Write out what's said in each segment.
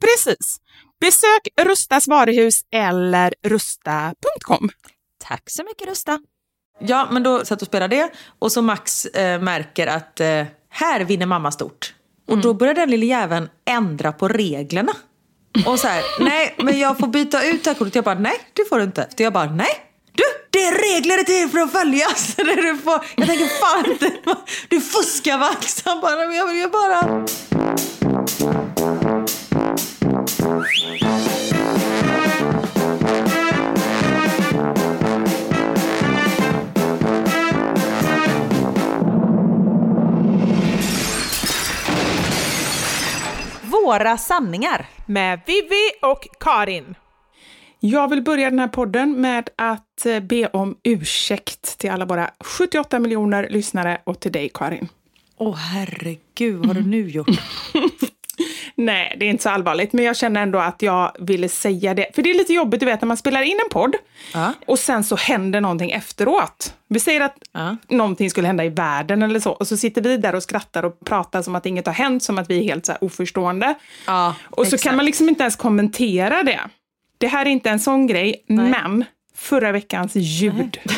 Precis. Besök Rustas varuhus eller rusta.com. Tack så mycket Rusta. Ja, men då satt och spelade det och så Max eh, märker att eh, här vinner mamma stort. Och då börjar den lille jäveln ändra på reglerna. Och så här, nej men jag får byta ut det här kortet. Jag bara, nej det får du inte. Jag bara, nej. Du, det är regler till för att följas. Du får, jag tänker fan du fuskar Max. Han bara, "Men jag vill ju bara... Våra sanningar. Med Vivi och Karin. Jag vill börja den här podden med att eh, be om ursäkt till alla våra 78 miljoner lyssnare och till dig Karin. Åh herregud, vad har du nu gjort? Nej, det är inte så allvarligt, men jag känner ändå att jag ville säga det. För det är lite jobbigt, du vet, när man spelar in en podd Ja. och sen så händer någonting efteråt. Vi säger att Ja. någonting skulle hända i världen eller så, och så sitter vi där och skrattar och pratar som att inget har hänt, som att vi är helt så oförstående. Ja, och så exakt. kan man liksom inte ens kommentera det. Det här är inte en sån grej, men förra veckans ljud.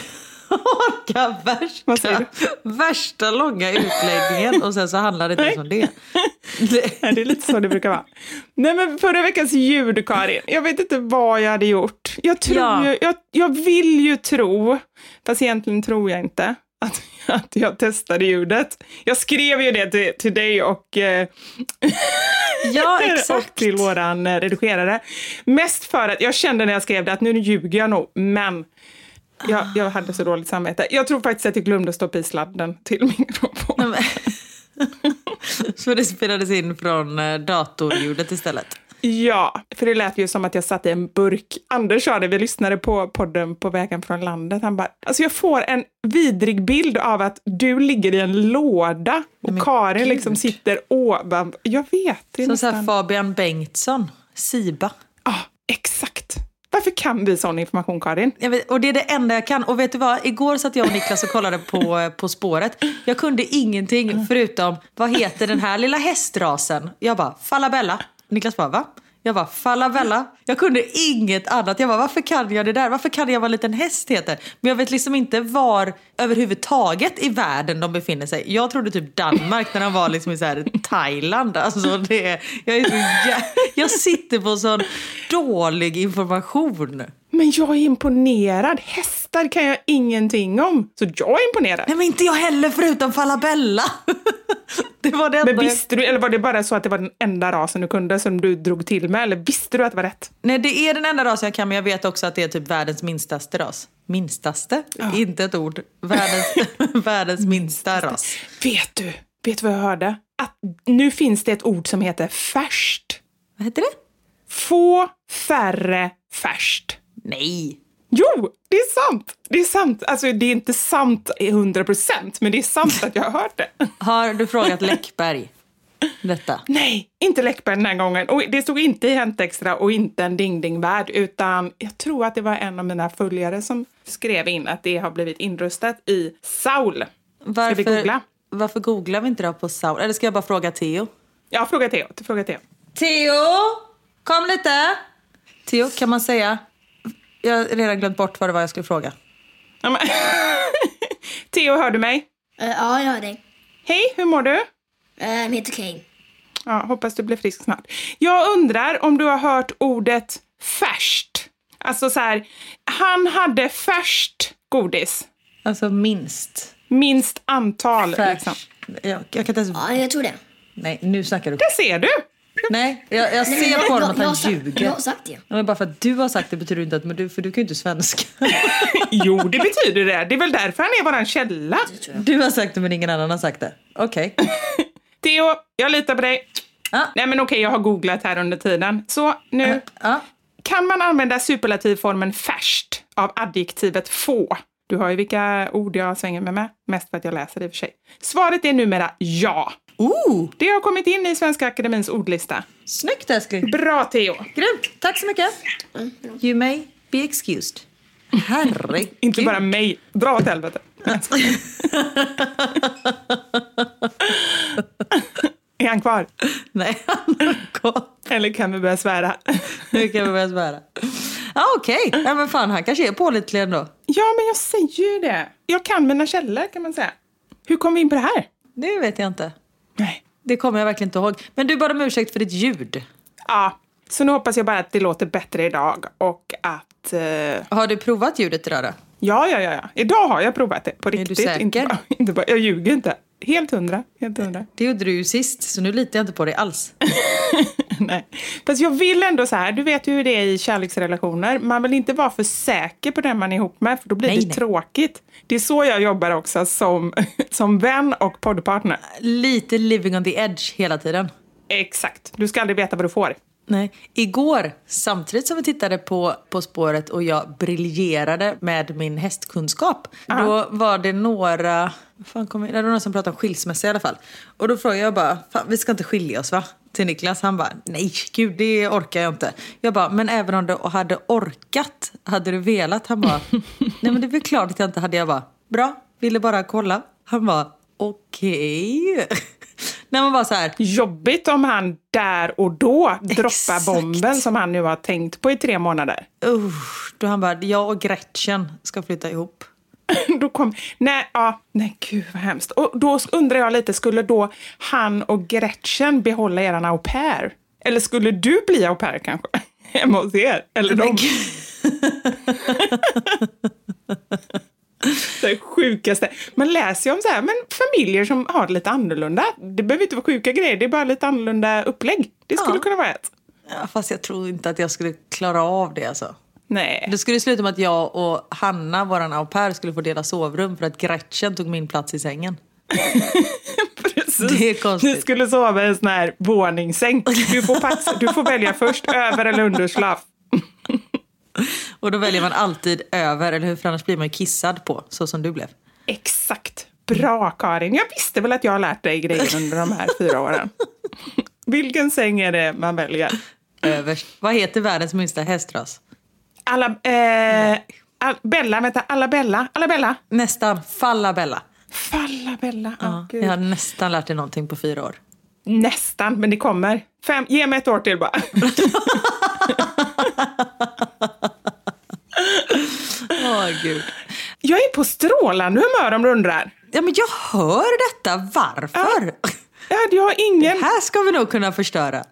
Orka värsta, värsta långa utläggningen och sen så handlar det inte ens om det. Nej, det är lite så det brukar vara. Nej, men förra veckans ljud, Karin. Jag vet inte vad jag hade gjort. Jag, tror Ja. ju, jag, jag vill ju tro, fast egentligen tror jag inte, att, att jag testade ljudet. Jag skrev ju det till, till dig och, eh, Ja, och till våran eh, redigerare. Mest för att jag kände när jag skrev det att nu ljuger jag nog, men jag, jag hade så dåligt samvete. Jag tror faktiskt att jag glömde stoppa i sladden till mikrofonen. Så det spelades in från eh, datorljudet istället. Ja, för det lät ju som att jag satt i en burk. Anders sa det, vi lyssnade på podden på vägen från landet. Han bara, alltså jag får en vidrig bild av att du ligger i en låda och men Karin gud. liksom sitter ovan. Jag vet, det är Som så nästan... Fabian Bengtsson, Siba. Ja, exakt. Varför kan vi sån information, Karin? Vet, och det är det enda jag kan. Och vet du vad? Igår satt jag och Niklas och kollade på På spåret. Jag kunde ingenting förutom, vad heter den här lilla hästrasen? Jag bara, Falabella. Niklas bara, va? Jag bara, Falabella. Jag kunde inget annat. Jag bara, varför kan jag det där? Varför kan jag vad en liten häst heter? Men jag vet liksom inte var överhuvudtaget i världen de befinner sig. Jag trodde typ Danmark när de var liksom i så här Thailand. Alltså det, jag, är så jag, jag sitter på sån dålig information. Men jag är imponerad. Hästar kan jag ingenting om. Så jag är imponerad. Nej men inte jag heller förutom Falabella. Det var det enda Men jag- visste du, eller var det bara så att det var den enda rasen du kunde som du drog till med? Eller visste du att det var rätt? Nej, det är den enda rasen jag kan, men jag vet också att det är typ världens minstaste ras. Minstaste? Inte ett ord. Världens, världens minsta ras. Vet du, vet du vad jag hörde? Att nu finns det ett ord som heter färskt. Vad heter det? Få färre färskt. Nej. Jo, det är sant! Det är sant. Alltså, det är inte sant i 100 procent, men det är sant att jag har hört det. Har du frågat Läckberg detta? Nej, inte Läckberg den här gången. Och det stod inte i Hänt Extra och inte en Ding Ding Värld, utan jag tror att det var en av mina följare som skrev in att det har blivit inröstat i Saul. Ska vi googla? Varför googlar vi inte då på Saul? Eller ska jag bara fråga Theo? Ja, fråga Theo. Fråga Theo. Theo! Kom lite! Theo, kan man säga... Jag har redan glömt bort vad det var jag skulle fråga. Ja, men- Theo, hör du mig? Eh, ja, jag hör dig. Hej, hur mår du? Uh, jag heter Kane. Ja, hoppas du blir frisk snart. Jag undrar om du har hört ordet färskt? Alltså så här, han hade färskt godis. Alltså minst. Minst antal. Liksom. Jag, jag kan inte ens... Ja, jag tror det. Nej, nu snackar du. Det ser du! Nej, jag, jag ser på honom att jag, han har sagt, ljuger. jag har sagt det. Ja, Men bara för att du har sagt det betyder inte att... Men du, för du kan ju inte svenska. Jo, det betyder det. Det är väl därför han är våran källa. Du har sagt det men ingen annan har sagt det. Okej. Theo, jag litar på dig. Ja. Nej men okej, jag har googlat här under tiden. Så nu, Ja. kan man använda superlativformen färskt av adjektivet få? Du har ju vilka ord jag svänger mig med, mest för att jag läser det i och för sig. Svaret är numera ja. Ooh, Det har kommit in i Svenska Akademins ordlista. snyggt älskling. Bra Theo! Grymt. Tack så mycket. You may be excused. Herregud. Inte bara mig. Dra åt helvete. är han kvar? Nej, han har gått. Eller kan vi börja svära? Nu kan vi börja svära. Ja, okej. Ja, men fan, han kanske är pålitlig ändå. Ja, men jag säger ju det. Jag kan mina källor kan man säga. Hur kom vi in på det här? Det vet jag inte. Nej. Det kommer jag verkligen inte ihåg. Men du bad om ursäkt för ditt ljud. Ja, så nu hoppas jag bara att det låter bättre idag och att... eh, Har du provat ljudet idag då? ja, ja, ja, ja. Idag har jag provat det på du riktigt. säker? Inte bara, inte bara, jag ljuger inte. Helt hundra. Helt hundra. Det gjorde du ju sist, så nu litar jag inte på dig alls. Nej. Fast jag vill ändå så här, du vet hur det är i kärleksrelationer. Man vill inte vara för säker på den man är ihop med, för då blir Nej, det nej. tråkigt. Det är så jag jobbar också som, som vän och poddpartner. Lite living on the edge hela tiden. Exakt. Du ska aldrig veta vad du får. Nej. Igår, samtidigt som vi tittade på På spåret och jag briljerade med min hästkunskap, då var det några... Fan kom, jag- det var någon som pratade om skilsmässa i alla fall. Och då frågade jag bara, fan, vi ska inte skilja oss va? Till Niklas. Han bara, nej gud det orkar jag inte. Jag bara, men även om du hade orkat, hade du velat? Han bara, nej men det är väl klart att jag inte hade. Jag bara, bra, ville bara kolla. Han bara, okej. När man bara så här, Jobbigt om han där och då droppar Exakt. bomben som han nu har tänkt på i tre månader. Usch, då han bara, jag och Gretchen ska flytta ihop. Då kom, nej, ja, nej, gud vad hemskt. Och då undrar jag lite, skulle då han och Gretchen behålla eran au pair? Eller skulle du bli au pair kanske? Hemma hos er? Eller de? Det sjukaste. Man läser ju om så här, men familjer som har det lite annorlunda. Det behöver inte vara sjuka grejer, det är bara lite annorlunda upplägg. Det skulle Ja. kunna vara ett. Ja, fast jag tror inte att jag skulle klara av det alltså. Nej. Det skulle sluta med att jag och Hanna, våran au pair, skulle få dela sovrum för att Gretchen tog min plats i sängen. Precis. Det är konstigt. Du skulle sova i en sån här våningssäng. Du får, passa, du får välja först över eller underslaf. Och då väljer man alltid över, eller hur? För annars blir man ju kissad på, så som du blev. Exakt. Bra Karin. Jag visste väl att jag har lärt dig grejer under de här fyra åren. Vilken säng är det man väljer? Överst. Vad heter världens minsta hästras? Alla, eh, all, Bella, vänta, alla Bella, alla Bella. Nästan. Fallabella. Falla Bella. Ja, jag har nästan lärt dig någonting på fyra år. Nästan, men det kommer. Fem, ge mig ett år till bara. Åh, gud. Jag är på strålande humör om du undrar. Ja, men jag hör detta. Varför? Ja, jag har ingen... Här ska vi nog kunna förstöra.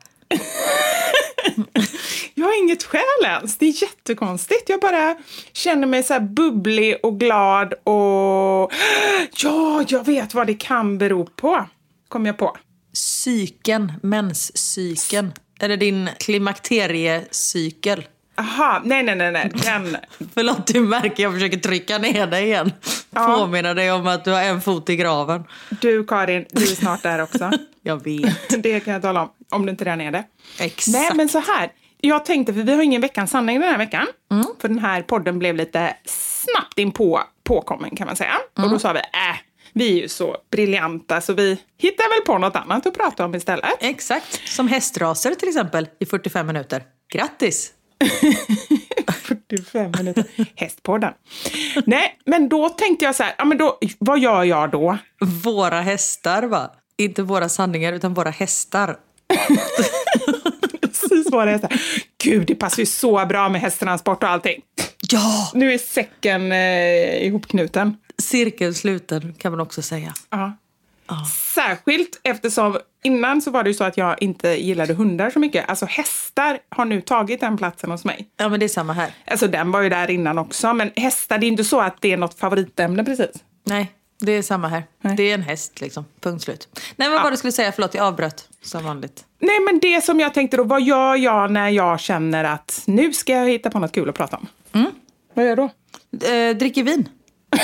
Jag har inget skäl ens. Det är jättekonstigt. Jag bara känner mig så bubblig och glad och... Ja, jag vet vad det kan bero på. kom jag på. Cykeln, menscykeln. Eller din klimakteriecykel. Aha, nej, nej, nej, nej. Den, Förlåt, du märker jag försöker trycka ner dig igen. Ja. Påminna dig om att du har en fot i graven. du Karin, du är snart där också. Jag vet. Det kan jag tala om, om du inte redan är det. Exakt. Nej, men så här. Jag tänkte, för vi har ingen veckans sanning den här veckan. För den här podden blev lite snabbt in på påkommen kan man säga. Och då sa vi, äh, vi är ju så briljanta så vi hittar väl på något annat att prata om istället. Exakt. Som hästraser till exempel i 45 minuter. Grattis! 45 minuter. Hästpodden. Nej, men då tänkte jag så här, ja men då, vad gör jag då? Våra hästar va? Inte våra sanningar utan våra hästar. Precis. Så här. Gud, det passar ju så bra med hästtransport och allting. Ja! Nu är säcken eh, ihopknuten. Cirkeln sluten kan man också säga. Ja. Särskilt eftersom innan så var det ju så att jag inte gillade hundar så mycket. Alltså hästar har nu tagit den platsen hos mig. Ja men det är samma här. Alltså den var ju där innan också. Men hästar, det är inte så att det är något favoritämne precis. Nej, det är samma här. Nej. Det är en häst liksom. Punkt slut. Nej men vad var det du skulle säga? Förlåt, jag avbröt som vanligt. Nej men det som jag tänkte då, vad gör jag när jag känner att nu ska jag hitta på något kul att prata om? Vad gör jag då? Eh, dricker vin.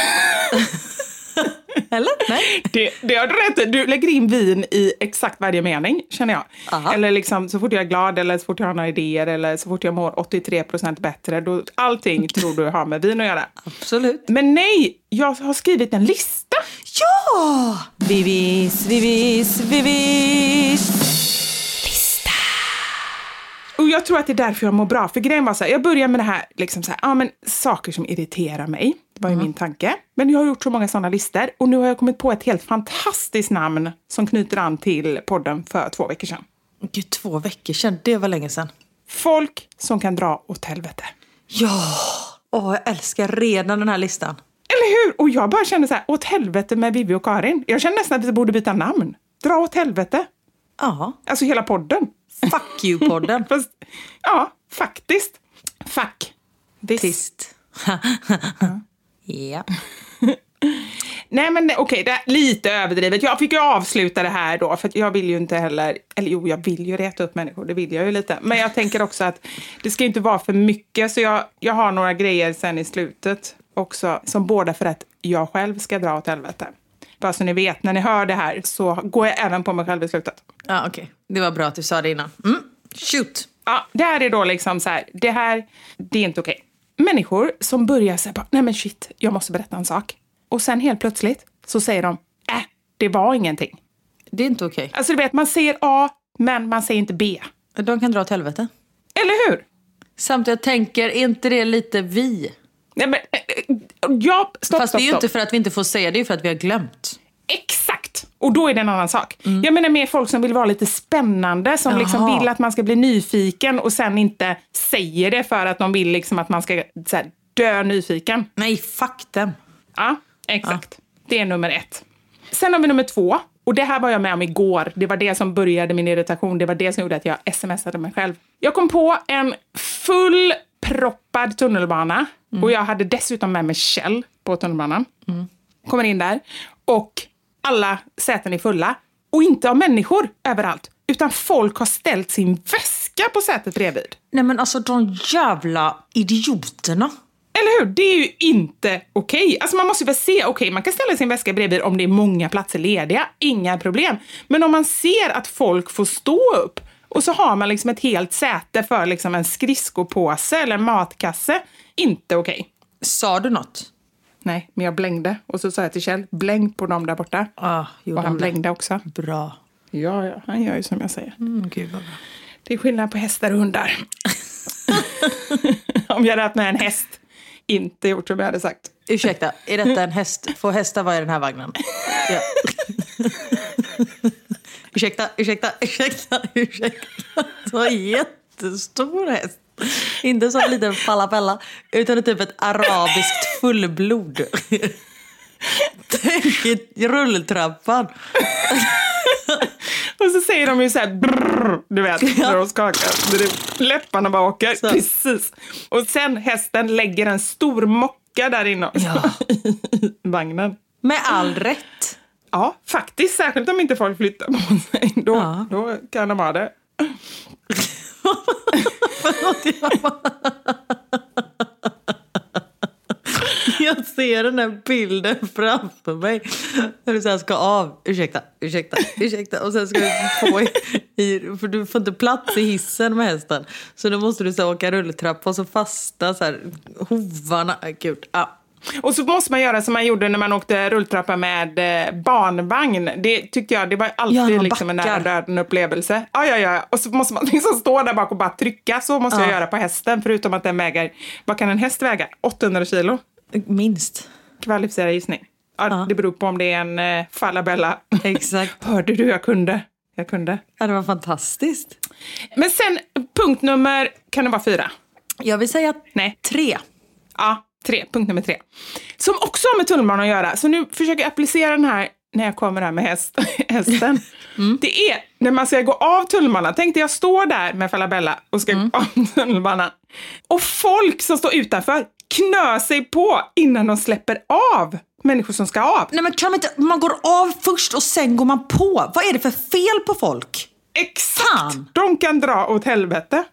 Eller? Nej? Det, det har du rätt. Du lägger in vin i exakt varje mening, känner jag. Aha. Eller liksom så fort jag är glad, eller så fort jag har några idéer, eller så fort jag mår 83% bättre. Då, allting tror du har med vin att göra. Absolut. Men nej, jag har skrivit en lista. Ja! Vivis, vivis, vivis. Och jag tror att det är därför jag mår bra. För grejen var så här, jag börjar med det här, liksom så här, ja men saker som irriterar mig. Det var ju min tanke. Men jag har gjort så många sådana listor och nu har jag kommit på ett helt fantastiskt namn som knyter an till podden för två veckor sedan. Gud, två veckor sedan. Det var länge sedan. Folk som kan dra åt helvete. Ja! Åh, jag älskar redan den här listan. Eller hur? Och jag bara kände så här, åt helvete med Vivi och Karin. Jag känner nästan att vi borde byta namn. Dra åt helvete. Ja. Alltså hela podden. Fuck you-podden. Ja, faktiskt. Fuck. This. Tyst. ja. Nej men okej, det är lite överdrivet. Jag fick ju avsluta det här då, för jag vill ju inte heller, eller jo, jag vill ju reta upp människor, det vill jag ju lite. Men jag tänker också att det ska inte vara för mycket, så jag, jag har några grejer sen i slutet också, som båda för att jag själv ska dra åt helvete. Bara så ni vet, när ni hör det här så går jag även på mig själv i slutet. Ja, okej. Det var bra att du sa det innan. Mm. Shoot! Ja, det här är då liksom så här, det här, det är inte okej. Människor som börjar säga nej men shit, jag måste berätta en sak. Och sen helt plötsligt så säger de, äh, det var ingenting. Det är inte okej. Alltså du vet, man säger A, men man säger inte B. De kan dra åt helvete. Eller hur? Samtidigt jag tänker, är inte det lite vi? Nej men, eh, eh, ja, stopp, Fast stopp, det är ju stopp. inte för att vi inte får säga det, är ju för att vi har glömt. Exakt! Och då är det en annan sak. Jag menar mer folk som vill vara lite spännande, som liksom vill att man ska bli nyfiken och sen inte säger det för att de vill liksom att man ska här, dö nyfiken. Nej, fuck them. Ja, exakt. Det är nummer ett. Sen har vi nummer två. Och det här var jag med om igår. Det var det som började min irritation. Det var det som gjorde att jag smsade mig själv. Jag kom på en fullproppad tunnelbana. Och jag hade dessutom med mig Kjell på tunnelbanan. Kommer in där. Och alla säten är fulla. Och inte av människor överallt. Utan folk har ställt sin väska på sätet bredvid. Nej men alltså de jävla idioterna. Eller hur? Det är ju inte okej. Alltså man måste väl se, okej man kan ställa sin väska bredvid om det är många platser lediga, inga problem. Men om man ser att folk får stå upp och så har man liksom ett helt säte för liksom en skridskopåse eller en matkasse, inte okej. Sa du något? Nej, men jag blängde. Och så sa jag till Kjell, bläng på dem där borta. Ah, och han blängde också. Bra. Ja, ja, han gör ju som jag säger. Mm, gud vad bra. Det är skillnad på hästar och hundar. om jag hade haft med en häst, inte gjort som jag hade sagt. Ursäkta, är detta en häst? Får hästar vara i den här vagnen? Ja. ursäkta, ursäkta, ursäkta, ursäkta. Det var en jättestor häst. Inte som en liten falafella, utan typ ett arabiskt fullblod. Tänk rulltrappan. Och så säger de ju så här, brrr, du vet, när de skakar. Det- Läpparna bara åker. Så. Precis. Och sen hästen lägger en stor mocka där inne Ja. i vagnen. Med all rätt. Ja, faktiskt. Särskilt om inte folk flyttar på sig. Då, Ja. då kan de ha det. Jag ser den här bilden framför mig. När du så här ska av. Ursäkta, ursäkta, ursäkta. Och sen ska du få i, i... För du får inte plats i hissen med hästen. Så då måste du så åka rulltrappa och så fasta så här, hovarna. Äh, gud, Ah. Och så måste man göra som man gjorde när man åkte rulltrappa med eh, barnvagn. Det tyckte jag, det var alltid Ja, liksom en nära döden upplevelse. Ja, ja, ja. Och så måste man liksom stå där bak och bara trycka. Så måste jag Ja. göra på hästen. Förutom att den väger, vad kan en häst väga? 800 kilo? Minst. Kvalificerad gissning. Ja, Ja. Det beror på om det är en eh, falabella. Exakt. Hörde du? Jag kunde. Jag kunde. Ja, det var fantastiskt. Men sen punkt nummer, kan det vara fyra? Jag vill säga Nej. tre. Ja, tre. Punkt nummer tre. Som också har med tunnelbanan att göra. Så nu försöker jag applicera den här när jag kommer här med häst, hästen. Det är när man ska gå av tunnelbanan. Tänk dig jag står där med Falabella och ska gå av tunnelbanan. Och folk som står utanför knör sig på innan de släpper av människor som ska av. Nej men kan man inte, man går av först och sen går man på. Vad är det för fel på folk? Exakt! Fan. De kan dra åt helvete.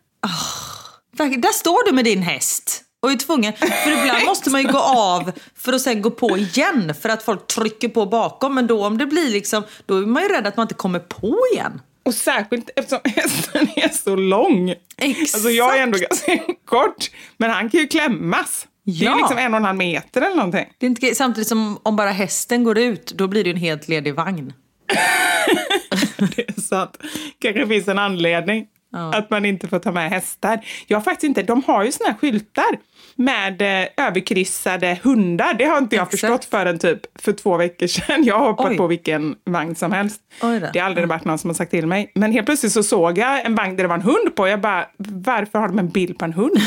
Verkligen, Där står du med din häst och är tvungen. För ibland måste man ju gå av för att sen gå på igen för att folk trycker på bakom. Men då om det blir liksom, då är man ju rädd att man inte kommer på igen. Och särskilt eftersom hästen är så lång. Exakt. Alltså jag är ändå ganska kort, men han kan ju klämmas. Det är Ja. liksom en och en halv meter eller någonting. Det är inte, samtidigt som om bara hästen går ut, då blir det ju en helt ledig vagn. Det är sant. kanske finns en anledning att man inte får ta med hästar. Jag har faktiskt inte, de har ju såna här skyltar med eh, överkryssade hundar. Det har inte jag Exakt. förstått förrän typ för två veckor sedan. Jag har hoppat Oj. på vilken vagn som helst. Oj. Det har aldrig varit någon som har sagt till mig. Men helt plötsligt så såg jag en vagn där det var en hund på. Jag bara, varför har de en bild på en hund?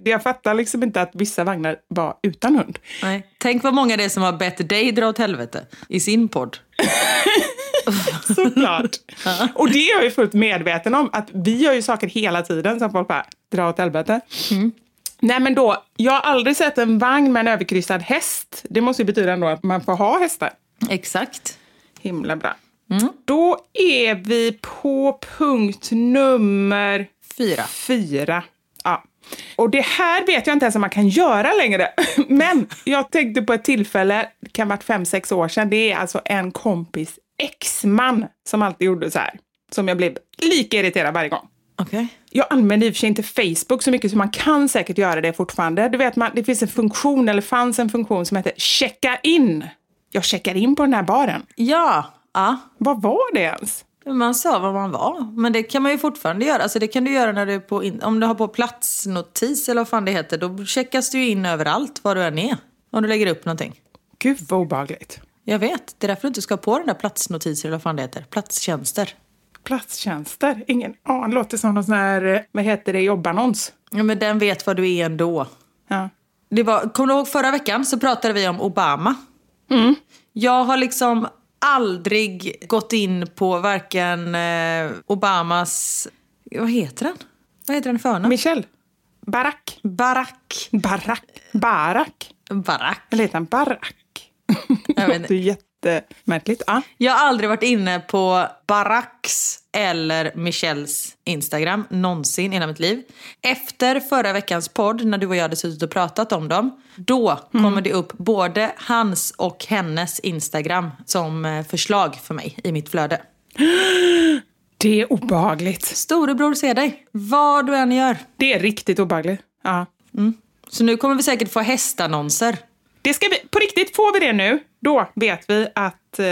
det jag fattar liksom inte att vissa vagnar var utan hund. Nej. Tänk vad många det är som har bett dig dra åt helvete i sin podd. Såklart. Och det är jag ju fullt medveten om, att vi gör ju saker hela tiden som folk bara drar åt helvete. Nej men då, jag har aldrig sett en vagn med en överkryssad häst. Det måste ju betyda ändå att man får ha hästar. Exakt. Himla bra. Då är vi på punkt nummer Fyra. fyra. Ja. Och det här vet jag inte ens om man kan göra längre. Men jag tänkte på ett tillfälle, det kan ha varit fem, sex år sedan. Det är alltså en kompis exman som alltid gjorde så här. Som jag blev lika irriterad varje gång. Okej. Jag använder i och för sig inte Facebook så mycket så man kan säkert göra det fortfarande. Du vet, man, det finns en funktion, eller fanns en funktion som heter checka in. Jag checkar in på den här baren. Ja. ja. Vad var det ens? Man sa vad man var. Men det kan man ju fortfarande göra. Alltså det kan du göra när du på in- om du har på platsnotis eller vad fan det heter. Då checkas du in överallt var du än är. Om du lägger upp någonting. Gud vad obehagligt. Jag vet. Det är därför du inte ska på den där platsnotiser eller vad fan det heter. Platstjänster. Platstjänster? Ingen aning. Låter som någon sån här, eh, vad heter det, jobbannons. Ja, men den vet vad du är ändå. Ja. Det var, kommer du ihåg förra veckan så pratade vi om Obama. Jag har liksom aldrig gått in på varken eh, Obamas... Vad heter den? Vad heter den förnamn? Michelle? Barack? Barack. Barack? Barack? Barack. Eller heter han Barack? Det låter jättemärkligt. Ja. Jag har aldrig varit inne på Baracks eller Michelles Instagram någonsin i hela mitt liv. Efter förra veckans podd, när du och jag hade suttit och pratat om dem, då kommer det upp både hans och hennes Instagram som eh, förslag för mig i mitt flöde. Det är obehagligt. Storebror ser dig, vad du än gör. Det är riktigt obehagligt. Ja. Så nu kommer vi säkert få hästannonser. Det ska vi, på riktigt, får vi det nu, då vet vi att... Eh,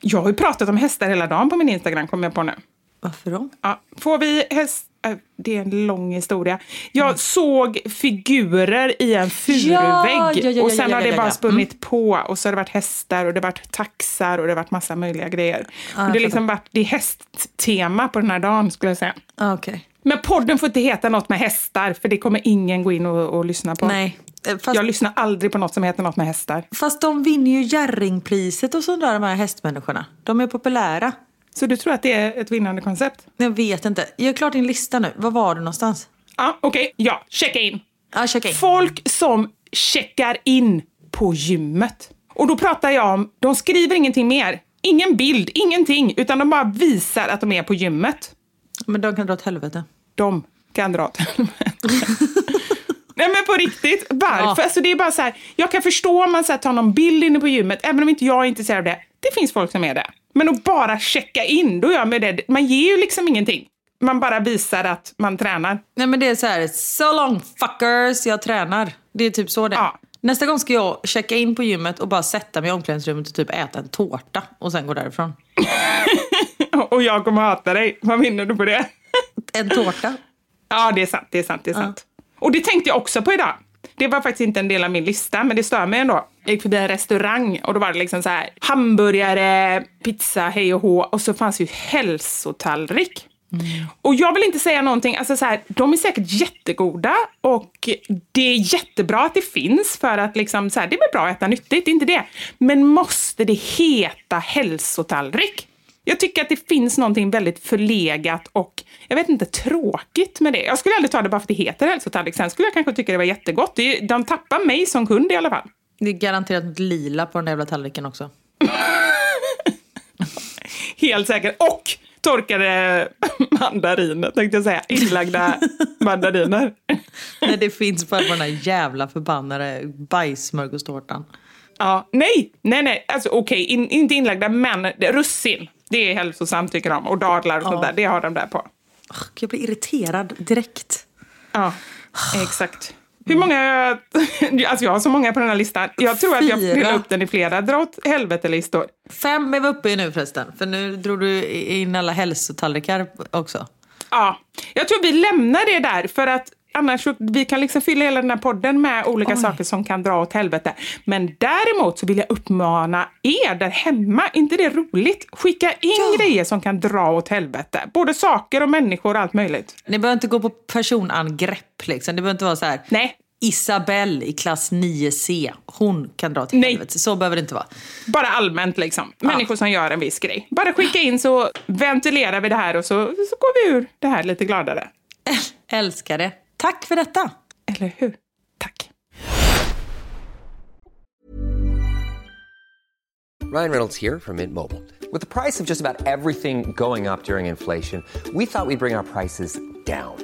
jag har ju pratat om hästar hela dagen på min Instagram, kommer jag på nu. Varför då? Ja, får vi häst... äh, Det är en lång historia. Jag såg figurer i en furvägg Ja, ja, ja, och sen har det bara spunnit på och så har det varit hästar och det har varit taxar och det har varit massa möjliga grejer. och det, har liksom varit, det är hästtema på den här dagen skulle jag säga. Ah, Okej. Men podden får inte heta något med hästar för det kommer ingen gå in och, och lyssna på. Nej. Eh, Fast, Jag lyssnar aldrig på något som heter något med hästar. fast de vinner ju Jerringpriset och sådär, de här hästmänniskorna. De är populära. Så du tror att det är ett vinnande koncept? Jag vet inte. Gör klart din lista nu. Var var du någonstans? Ja, okej. Ja, checka in. Ja, checka in. Folk som checkar in på gymmet. Och då pratar jag om, de skriver ingenting mer. Ingen bild, ingenting, utan de bara visar att de är på gymmet. Men de kan dra åt helvete. De kan dra åt helvete. Nej men på riktigt, varför? Ja. Alltså det är bara så här, jag kan förstå om man så här, tar någon bild inne på gymmet, även om inte jag är intresserad av det. Det finns folk som är det. Men att bara checka in, då gör man det. Man ger ju liksom ingenting. Man bara visar att man tränar. Nej men det är så här, so long fuckers, jag tränar. Det är typ så det. Ja. Nästa gång ska jag checka in på gymmet och bara sätta mig i omklädningsrummet och typ äta en tårta och sen gå därifrån. Och jag kommer hata dig. Vad vinner du på det? En tårta? Ja, det är sant. Det är sant. Det är sant. Och det tänkte jag också på idag. Det var faktiskt inte en del av min lista, men det stör mig ändå. Jag gick förbi en restaurang och då var det liksom så här hamburgare, pizza, hej och hå och så fanns ju hälsotallrik. Och jag vill inte säga någonting, alltså så här, de är säkert jättegoda och det är jättebra att det finns för att liksom så här, det är väl bra att äta nyttigt, inte det. Men måste det heta hälsotallrik? Jag tycker att det finns någonting väldigt förlegat och jag vet inte, tråkigt med det. Jag skulle aldrig ta det bara för att det heter hälsotallrik. Sen skulle jag kanske tycka det var jättegott. Det De tappar mig som kund i alla fall. Det är garanterat lila på den där jävla tallriken också. Helt säkert. Och torkade mandariner, tänkte jag säga. Inlagda mandariner. Nej, det finns bara på den där jävla förbannade bajssmörgåstårtan. Ja, nej, nej, nej. Alltså okej, in, inte inlagda, men russin. Det är hälsosamt tycker de. Och dadlar och sånt där, det har de där på. Jag blir irriterad direkt. Ja, exakt. Hur många... Alltså jag har så många på den här listan. Jag tror att jag Fyra. delar upp den i flera dra åt helvete-listor. Fem är vi uppe i nu förresten. För nu drog du in alla hälsotallrikar också. Ja, jag tror vi lämnar det där för att annars vi kan liksom fylla hela den här podden med olika saker som kan dra åt helvete. Men däremot så vill jag uppmana er där hemma, inte det roligt? Skicka in grejer som kan dra åt helvete. Både saker och människor och allt möjligt. Ni behöver inte gå på personangrepp liksom. Det behöver inte vara så här. Nej, Isabelle i klass 9C, hon kan dra till Nej. helvete. Så behöver det inte vara. bara allmänt liksom. Människor som gör en viss grej. Bara skicka in så ventilerar vi det här och så, så går vi ur det här lite gladare. Älskar det. Tack för detta! Eller hur? Tack. Ryan Reynolds här från Mint Mobile. Med priset på nästan allt som går upp under inflationen, trodde vi att vi skulle bring våra priser down.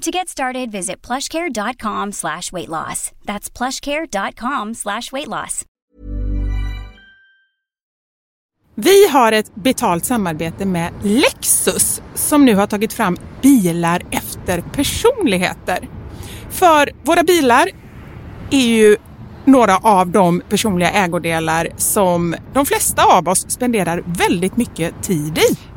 To get started, visit plushcare.com slash weight loss. That's plushcare.com slash weight loss. Vi har ett betalt samarbete med Lexus som nu har tagit fram bilar efter personligheter. För våra bilar är ju några av de personliga ägodelar som de flesta av oss spenderar väldigt mycket tid i.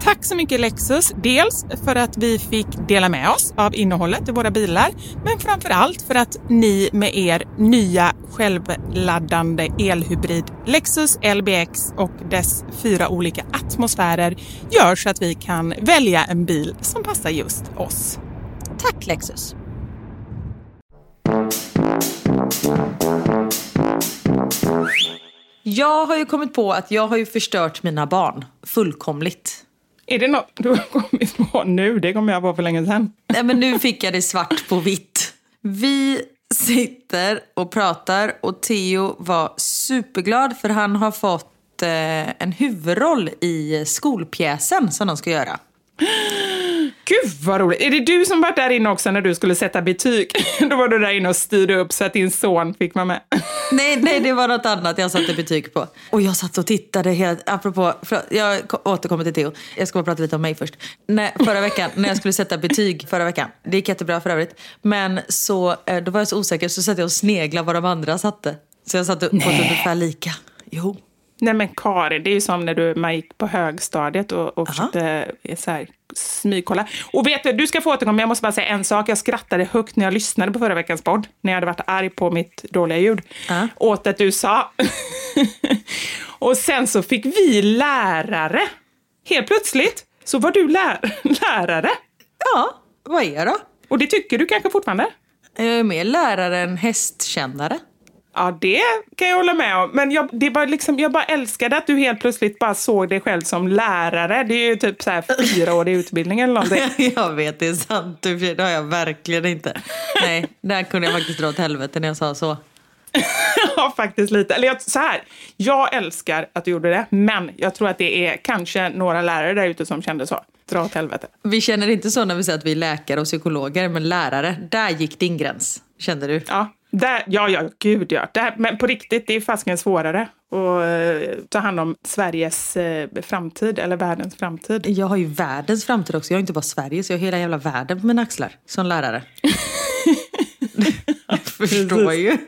Tack så mycket Lexus, dels för att vi fick dela med oss av innehållet i våra bilar, men framför allt för att ni med er nya självladdande elhybrid Lexus LBX och dess fyra olika atmosfärer gör så att vi kan välja en bil som passar just oss. Tack Lexus! Jag har ju kommit på att jag har ju förstört mina barn fullkomligt. Är det något du har kommit på nu? Det kommer jag på för länge sedan. Nej men nu fick jag det svart på vitt. Vi sitter och pratar och Theo var superglad för han har fått eh, en huvudroll i skolpjäsen som de ska göra. Gud vad roligt! Är det du som var där inne också när du skulle sätta betyg? Då var du där inne och styrde upp så att din son fick vara med. Nej, nej, det var något annat jag satte betyg på. Och jag satt och tittade helt, apropå, jag ko- återkommer till Theo. Jag ska bara prata lite om mig först. När, förra veckan, när jag skulle sätta betyg förra veckan, det gick jättebra för övrigt. Men så, eh, då var jag så osäker så satt jag och sneglade vad de andra satte. Så jag upp på ett ungefär lika. Jo. Nej men Karin, det är ju som när du, man gick på högstadiet och, och försökte eh, så här, smygkolla. Och vet du, du ska få återkomma, jag måste bara säga en sak. Jag skrattade högt när jag lyssnade på förra veckans podd, när jag hade varit arg på mitt dåliga ljud, Ja. åt att du sa. och sen så fick vi lärare. Helt plötsligt så var du lär lärare. Ja, vad är jag då? Och det tycker du kanske fortfarande? Jag är mer lärare än hästkännare. Ja, det kan jag hålla med om. Men jag, det var liksom, jag bara älskade att du helt plötsligt bara såg dig själv som lärare. Det är ju typ så här fyra år i utbildning eller någonting. jag vet, det är sant. Det har jag verkligen inte. Nej, där kunde jag faktiskt dra åt helvete när jag sa så. ja, faktiskt lite. Eller jag, så här, jag älskar att du gjorde det, men jag tror att det är kanske några lärare där ute som kände så. Dra åt helvete. Vi känner inte så när vi säger att vi är läkare och psykologer, men lärare, där gick din gräns. Kände du? Ja, där, ja, ja, gud ja. Där, men på riktigt, det är fasiken svårare att eh, ta hand om Sveriges eh, framtid, eller världens framtid. Jag har ju världens framtid också. Jag har inte bara Sverige, så jag har hela jävla världen på mina axlar som lärare. jag förstår ju.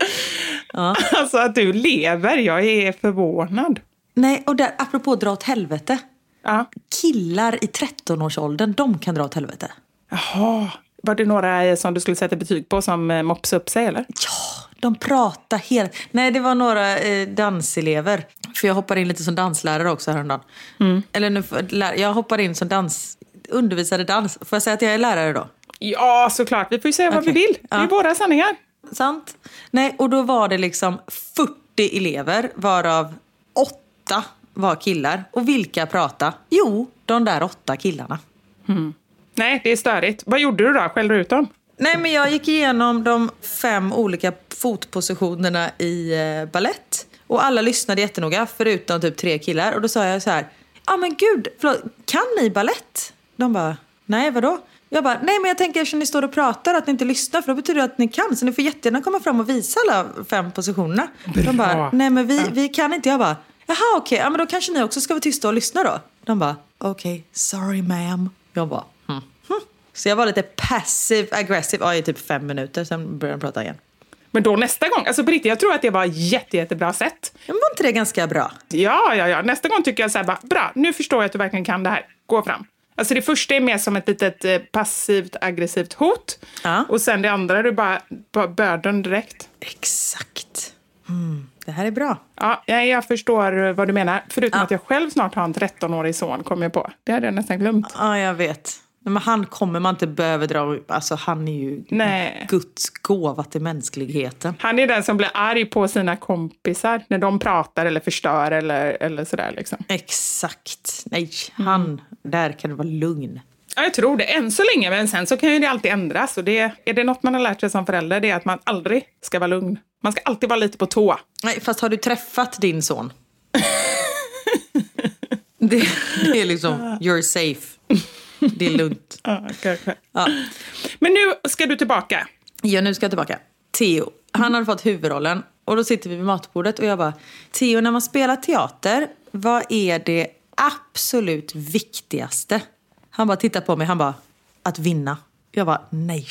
Ja. Alltså att du lever, jag är förvånad. Nej, och där, apropå dra åt helvete. Ja. Killar i 13-årsåldern, de kan dra åt helvete. Jaha, var det några eh, som du skulle sätta betyg på som eh, mopsade upp sig eller? Ja, de pratar helt... Nej, det var några eh, danselever. För jag hoppade in lite som danslärare också häromdagen. Eller nu, jag hoppade in som dans... Undervisade dans. Får jag säga att jag är lärare då? Ja, såklart. Vi får ju säga vad vi vill. Det är Ja. våra sanningar. Sant? Nej, och då var det liksom 40 elever, varav åtta var killar. Och vilka pratade? Jo, de där åtta killarna. Nej, det är störigt. Vad gjorde du då? Skällde du ut dem? Nej, men jag gick igenom de fem olika fotpositionerna i eh, ballett. Och alla lyssnade jättenoga, förutom typ tre killar. Och då sa jag så här, ja ah, men gud, förlåt, kan ni ballett? De bara, nej vadå? Jag bara, nej men jag tänker eftersom ni står och pratar att ni inte lyssnar för då betyder det att ni kan. Så ni får jättegärna komma fram och visa alla fem positionerna. De bara, nej men vi, vi kan inte. Jag bara, jaha okej, ja men då kanske ni också ska vara tysta och lyssna då. De bara, okej, sorry ma'am. Jag bara. Så jag var lite passive aggressive ja, i typ fem minuter, sen började de prata igen. Men då nästa gång, alltså på riktigt, jag tror att det var jätte, jättebra sätt. Men var inte det ganska bra? Ja, ja, ja. Nästa gång tycker jag så här bara, bra, nu förstår jag att du verkligen kan det här. Gå fram. Alltså det första är mer som ett litet eh, passivt aggressivt hot. Ja. Och sen det andra du bara, bara börden direkt. Exakt. Mm, det här är bra. Ja, jag, jag förstår vad du menar. Förutom att jag själv snart har en 13-årig son, kom jag på. Det hade jag nästan glömt. Ja, jag vet. Men han kommer man inte behöva dra... Alltså han är ju Nej. Guds gåva till mänskligheten. Han är den som blir arg på sina kompisar när de pratar eller förstör eller, eller sådär. Liksom. Exakt. Nej, han... Där kan du vara lugn. Ja, jag tror det. Än så länge, men sen så kan ju det alltid ändras. Och det, är det något man har lärt sig som förälder, det är att man aldrig ska vara lugn. Man ska alltid vara lite på tå. Nej, fast har du träffat din son? det, det är liksom, you're safe. Det är lugnt. Ja, kanske. Ja. Men nu ska du tillbaka. Ja, nu ska jag tillbaka. Theo, han hade fått huvudrollen. Och då sitter vi vid matbordet och jag bara, Theo, när man spelar teater, vad är det absolut viktigaste? Han bara tittar på mig, han bara, att vinna. Jag bara, nej.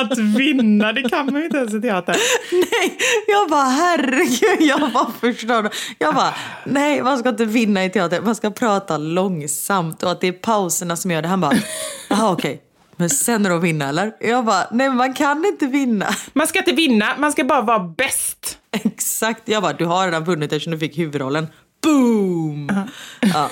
Att vinna, det kan man ju inte ens i teater. nej, jag bara, herregud, jag bara förstår. Jag bara, nej, man ska inte vinna i teater, man ska prata långsamt och att det är pauserna som gör det. Han bara, jaha okej. Men sen är det att vinna eller? Jag bara, nej man kan inte vinna. Man ska inte vinna, man ska bara vara bäst. Exakt. Jag bara, du har redan vunnit eftersom du fick huvudrollen. Boom! Ja.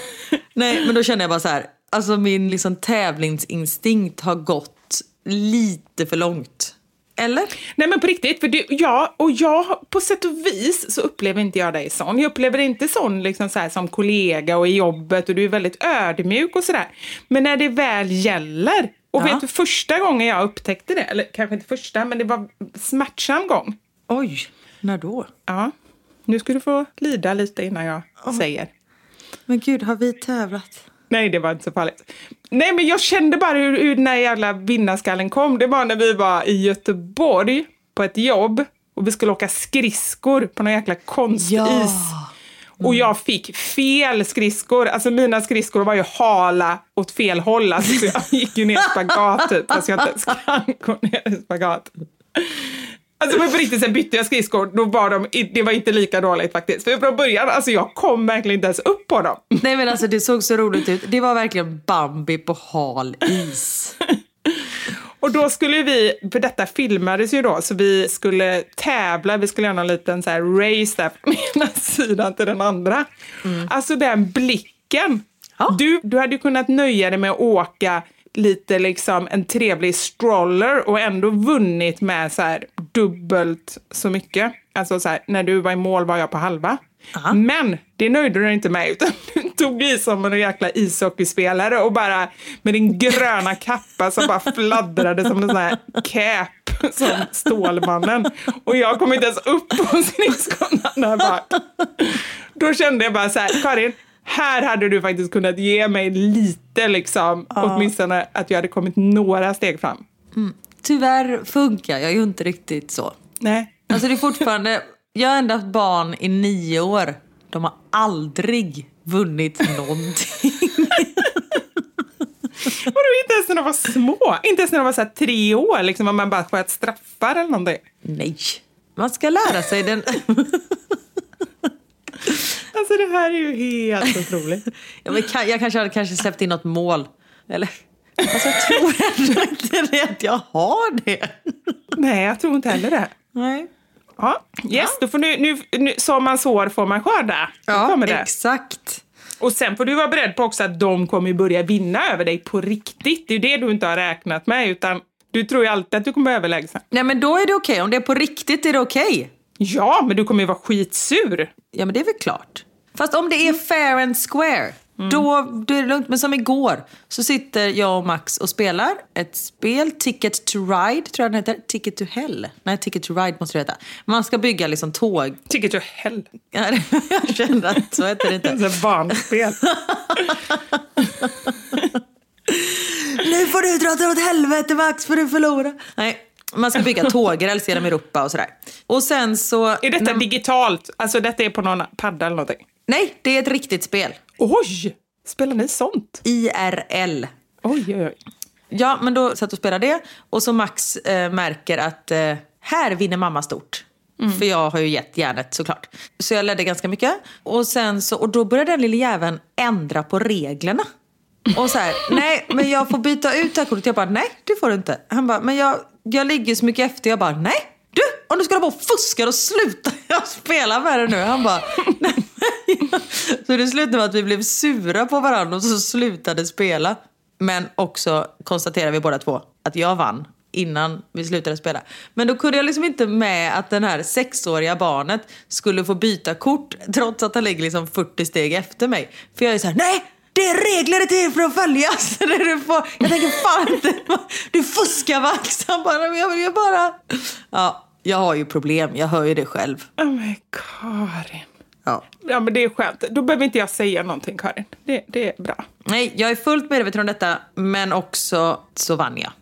Nej, men då kände jag bara så här. Alltså min liksom tävlingsinstinkt har gått lite för långt. Eller? Nej men på riktigt, för du, ja, och jag på sätt och vis så upplever inte jag dig sån. Jag upplever inte sån liksom så här, som kollega och i jobbet och du är väldigt ödmjuk och sådär. Men när det väl gäller, och Ja. vet du första gången jag upptäckte det, eller kanske inte första, men det var smärtsam gång. Oj, när då? Ja, nu ska du få lida lite innan jag säger. Men gud, har vi tävlat? Nej, det var inte så farligt. Nej, men jag kände bara hur, hur den här jävla vinnarskallen kom. Det var när vi var i Göteborg på ett jobb och vi skulle åka skridskor på någon jäkla konstis. Ja. Och jag fick fel skridskor. Alltså mina skridskor var ju hala åt fel håll. Alltså, så jag gick ju ner i spagat typ. Fast jag inte ens kan gå ner i spagat. Alltså men på riktigt, sen bytte jag skridskor, då var de, det var inte lika dåligt faktiskt. För från början, alltså jag kom verkligen inte ens upp på dem. Nej men alltså det såg så roligt ut. Det var verkligen Bambi på hal is. Och då skulle vi, för detta filmades ju då, så vi skulle tävla, vi skulle göra någon liten så här race där från ena sidan till den andra. Alltså den blicken. Du, du hade ju kunnat nöja dig med att åka lite liksom en trevlig stroller och ändå vunnit med så här dubbelt så mycket. Alltså så här, när du var i mål var jag på halva. Men det nöjde du inte med utan du tog i som en jäkla ishockeyspelare och bara med din gröna kappa som bara fladdrade som en sån här cap som Stålmannen. Och jag kom inte ens upp på skridskorna där bak. Då kände jag bara så här, Karin, här hade du faktiskt kunnat ge mig lite liksom, åtminstone att jag hade kommit några steg fram. Tyvärr funkar jag ju inte riktigt så. Nej. Alltså det är fortfarande, jag har ändå haft barn i nio år. De har aldrig vunnit någonting. Vadå, inte ens när de var små? Inte ens när de var så tre år, liksom, om man bara sköt straffar eller någonting? Nej, man ska lära sig den. Alltså det här är ju helt otroligt. Ja, men jag kanske hade kanske släppt in något mål. Eller? Alltså jag tror ändå inte det att jag har det. Nej, jag tror inte heller det. Nej. Ja, yes, då får nu, nu, nu, som man sår får man skörda. Då det. exakt. Och sen får du vara beredd på också att de kommer börja vinna över dig på riktigt. Det är ju det du inte har räknat med, utan du tror ju alltid att du kommer överlägsen. Nej men då är det okej. Om det är på riktigt är det okej. Ja, men du kommer ju vara skitsur. Ja men det är väl klart. Fast om det är fair and square, då, då är det lugnt. Men som igår så sitter jag och Max och spelar ett spel, Ticket to Ride tror jag den heter. Ticket to Hell. Nej, Ticket to Ride måste det heta. Man ska bygga liksom tåg. Ticket to Hell. Jag kände att så heter det inte. Det är ett barnspel. Nu får du dra åt helvete Max för du förlorar. Nej, man ska bygga tågräls genom Europa och sådär. Och sen så... Är detta när- digitalt? Alltså detta är på någon padda eller någonting? Nej, det är ett riktigt spel. Oj! Spelar ni sånt? IRL. Oj, oj, oj. Ja, men då satt och spelade det. Och så Max eh, märker att eh, här vinner mamma stort. För jag har ju gett järnet såklart. Så jag ledde ganska mycket. Och, sen så, och då började den lilla jäveln ändra på reglerna. Och så här, nej men jag får byta ut det här kortet. Jag bara, nej det får du inte. Han bara, men jag, jag ligger så mycket efter. Jag bara, nej du om du ska hålla på och fuska då slutar jag spela med det nu. Han bara, nej. Så det slutade med att vi blev sura på varandra och så slutade spela. Men också konstaterade vi båda två att jag vann innan vi slutade spela. Men då kunde jag liksom inte med att den här sexåriga barnet skulle få byta kort trots att han ligger liksom 40 steg efter mig. För jag är så här, nej! Det är regler till för att följas. Du får. Jag tänker fan inte, du fuskar Max. Han bara, "Men jag vill ju bara... Ja, jag har ju problem, jag hör ju det själv. Oh men Karin. Ja. Ja, men det är skönt. Då behöver inte jag säga någonting, Karin. Det, det är bra. Nej, jag är fullt medveten om detta, men också så vann jag.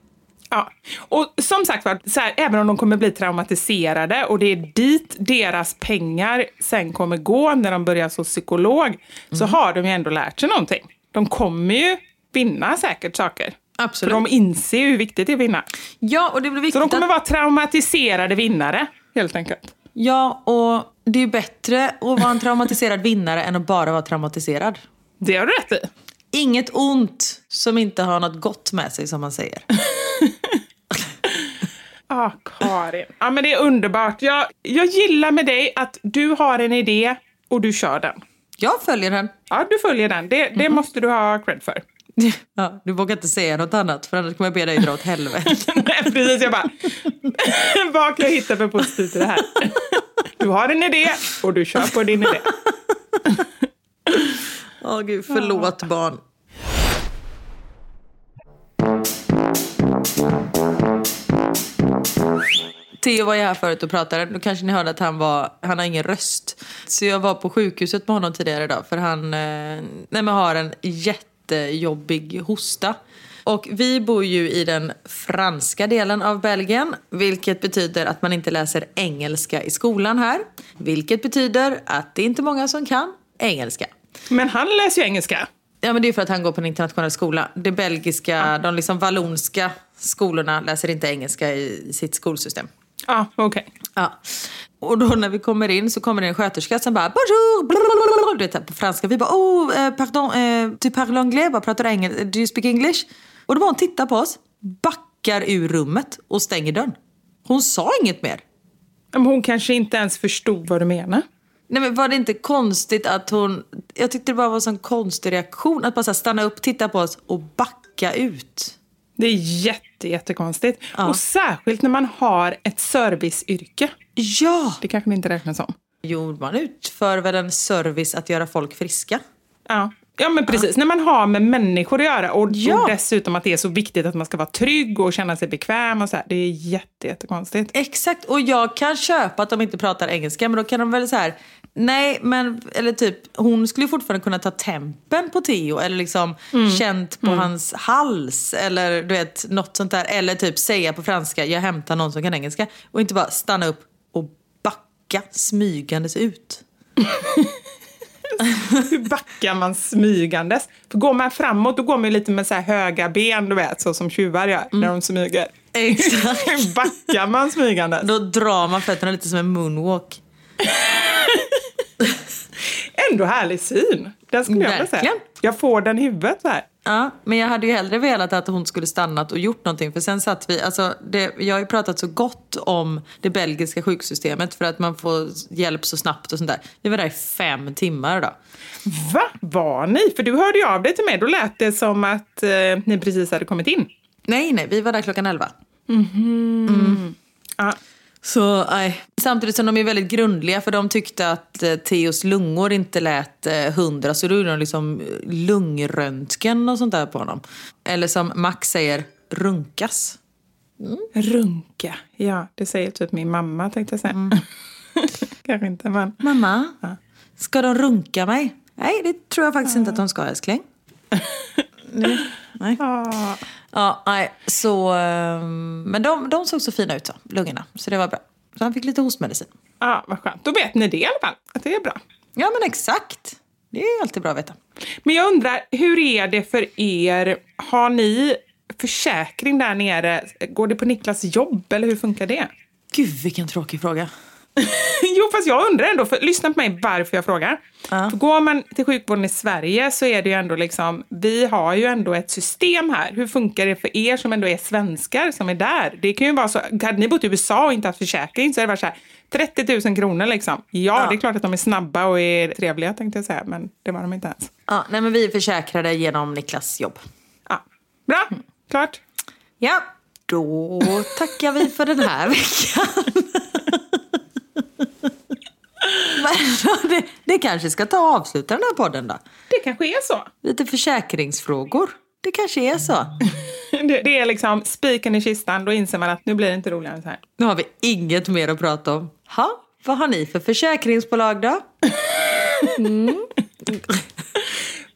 Ja, och som sagt var, så här, även om de kommer bli traumatiserade och det är dit deras pengar sen kommer gå när de börjar som psykolog, så har de ju ändå lärt sig någonting. De kommer ju vinna säkert saker. Absolut. För de inser ju hur viktigt det är att vinna. Ja, och det blir Så viktigt de kommer vara traumatiserade vinnare, helt enkelt. Ja, och det är ju bättre att vara en traumatiserad vinnare än att bara vara traumatiserad. Det har du rätt i. Inget ont som inte har något gott med sig, som man säger. Ah, Karin. Ja, men det är underbart. Jag, jag gillar med dig att du har en idé och du kör den. Jag följer den. Ja, du följer den. Det, det måste du ha cred för. Ja, du vågar inte säga något annat, för annars kommer jag be dig dra åt helvete. Nej, precis. Jag bara, vad kan jag hitta för positivt i det här? Du har en idé och du kör på din idé. Åh gud, förlåt barn. Theo var ju här förut och pratade. Då kanske ni hörde att han, var, han har ingen röst. Så jag var på sjukhuset med honom tidigare idag. För han eh, nej, har en jättejobbig hosta. Och vi bor ju i den franska delen av Belgien. Vilket betyder att man inte läser engelska i skolan här. Vilket betyder att det är inte många som kan engelska. Men han läser ju engelska. Ja men det är för att han går på en internationell skola. Det belgiska, de liksom vallonska skolorna läser inte engelska i sitt skolsystem. Ja, okej. Ja. Och då när vi kommer in så kommer det en sköterska som bara bonjour, blablabla, du vet, på franska. Vi bara oh, eh, pardon, eh, tu parles anglais, bara pratar du engelska, do you speak English? Och då bara hon tittar på oss, backar ur rummet och stänger dörren. Hon sa inget mer. Men hon kanske inte ens förstod vad du menar. Nej men var det inte konstigt att hon, jag tyckte det bara var en sån konstig reaktion. Att bara här stanna upp, titta på oss och backa ut. Det är jätte, jättekonstigt. Ja. Och särskilt när man har ett serviceyrke. Ja! Det kanske inte räknas som. Jo, man utför väl en service att göra folk friska. Ja. Ja men precis, när man har med människor att göra och, Ja. och dessutom att det är så viktigt att man ska vara trygg och känna sig bekväm och så här. Det är jätte, jättekonstigt. Exakt, och jag kan köpa att de inte pratar engelska men då kan de väl så här, nej men, eller typ hon skulle fortfarande kunna ta tempen på Theo eller liksom känt på hans hals eller du vet något sånt där. Eller typ säga på franska, jag hämtar någon som kan engelska. Och inte bara stanna upp och backa smygandes ut. Hur backar man smygandes? För går man framåt då går man lite med så höga ben, du vet, så som tjuvar gör när de smyger. Exakt. Hur backar man smygandes? Då drar man fötterna lite som en moonwalk. Ändå härlig syn. Den skulle jag vilja säga. Jag får den i huvudet så här. Ja, men jag hade ju hellre velat att hon skulle stannat och gjort någonting. För sen satt vi, alltså det, jag har ju pratat så gott om det belgiska sjuksystemet för att man får hjälp så snabbt och sånt där. Vi var där i fem timmar då. Va? Var ni? För du hörde ju av dig till mig. Då lät det som att eh, ni precis hade kommit in. Nej, nej, vi var där klockan elva. Ja. Så nej. Samtidigt som de är väldigt grundliga för de tyckte att eh, Theos lungor inte lät eh, hundra så då gjorde de liksom eh, lungröntgen och sånt där på honom. Eller som Max säger, runkas. Runka. Ja, det säger typ min mamma tänkte jag säga. Kanske inte, men... Mamma, ska de runka mig? Nej, det tror jag faktiskt inte att de ska älskling. Nej. nej. Ah. Ja, nej. Så, ehm, men de, de såg så fina ut så, lungorna. Så det var bra. Så han fick lite hostmedicin. Ja, vad skönt. Då vet ni det i alla fall. Att det är bra. Ja men exakt. Det är alltid bra att veta. Men jag undrar, hur är det för er? Har ni försäkring där nere? Går det på Niklas jobb eller hur funkar det? Gud vilken tråkig fråga. jo, fast jag undrar ändå, för, lyssna på mig varför jag frågar. För går man till sjukvården i Sverige så är det ju ändå liksom, vi har ju ändå ett system här. Hur funkar det för er som ändå är svenskar som är där? Det kan ju vara så, hade ni bott i USA och inte haft försäkring så hade det varit så här, 30 000 kronor liksom. Ja, det är klart att de är snabba och är trevliga tänkte jag säga, men det var de inte ens. Ja, nej men vi är försäkrade genom Niklas jobb. Ja. Bra, klart. Ja, då tackar vi för den här veckan. Det, det kanske ska ta och avsluta den här podden då. Det kanske är så. Lite försäkringsfrågor. Det kanske är så. Det, det är liksom spiken i kistan, då inser man att nu blir det inte roligare än så här. Nu har vi inget mer att prata om. Ha, vad har ni för försäkringsbolag då?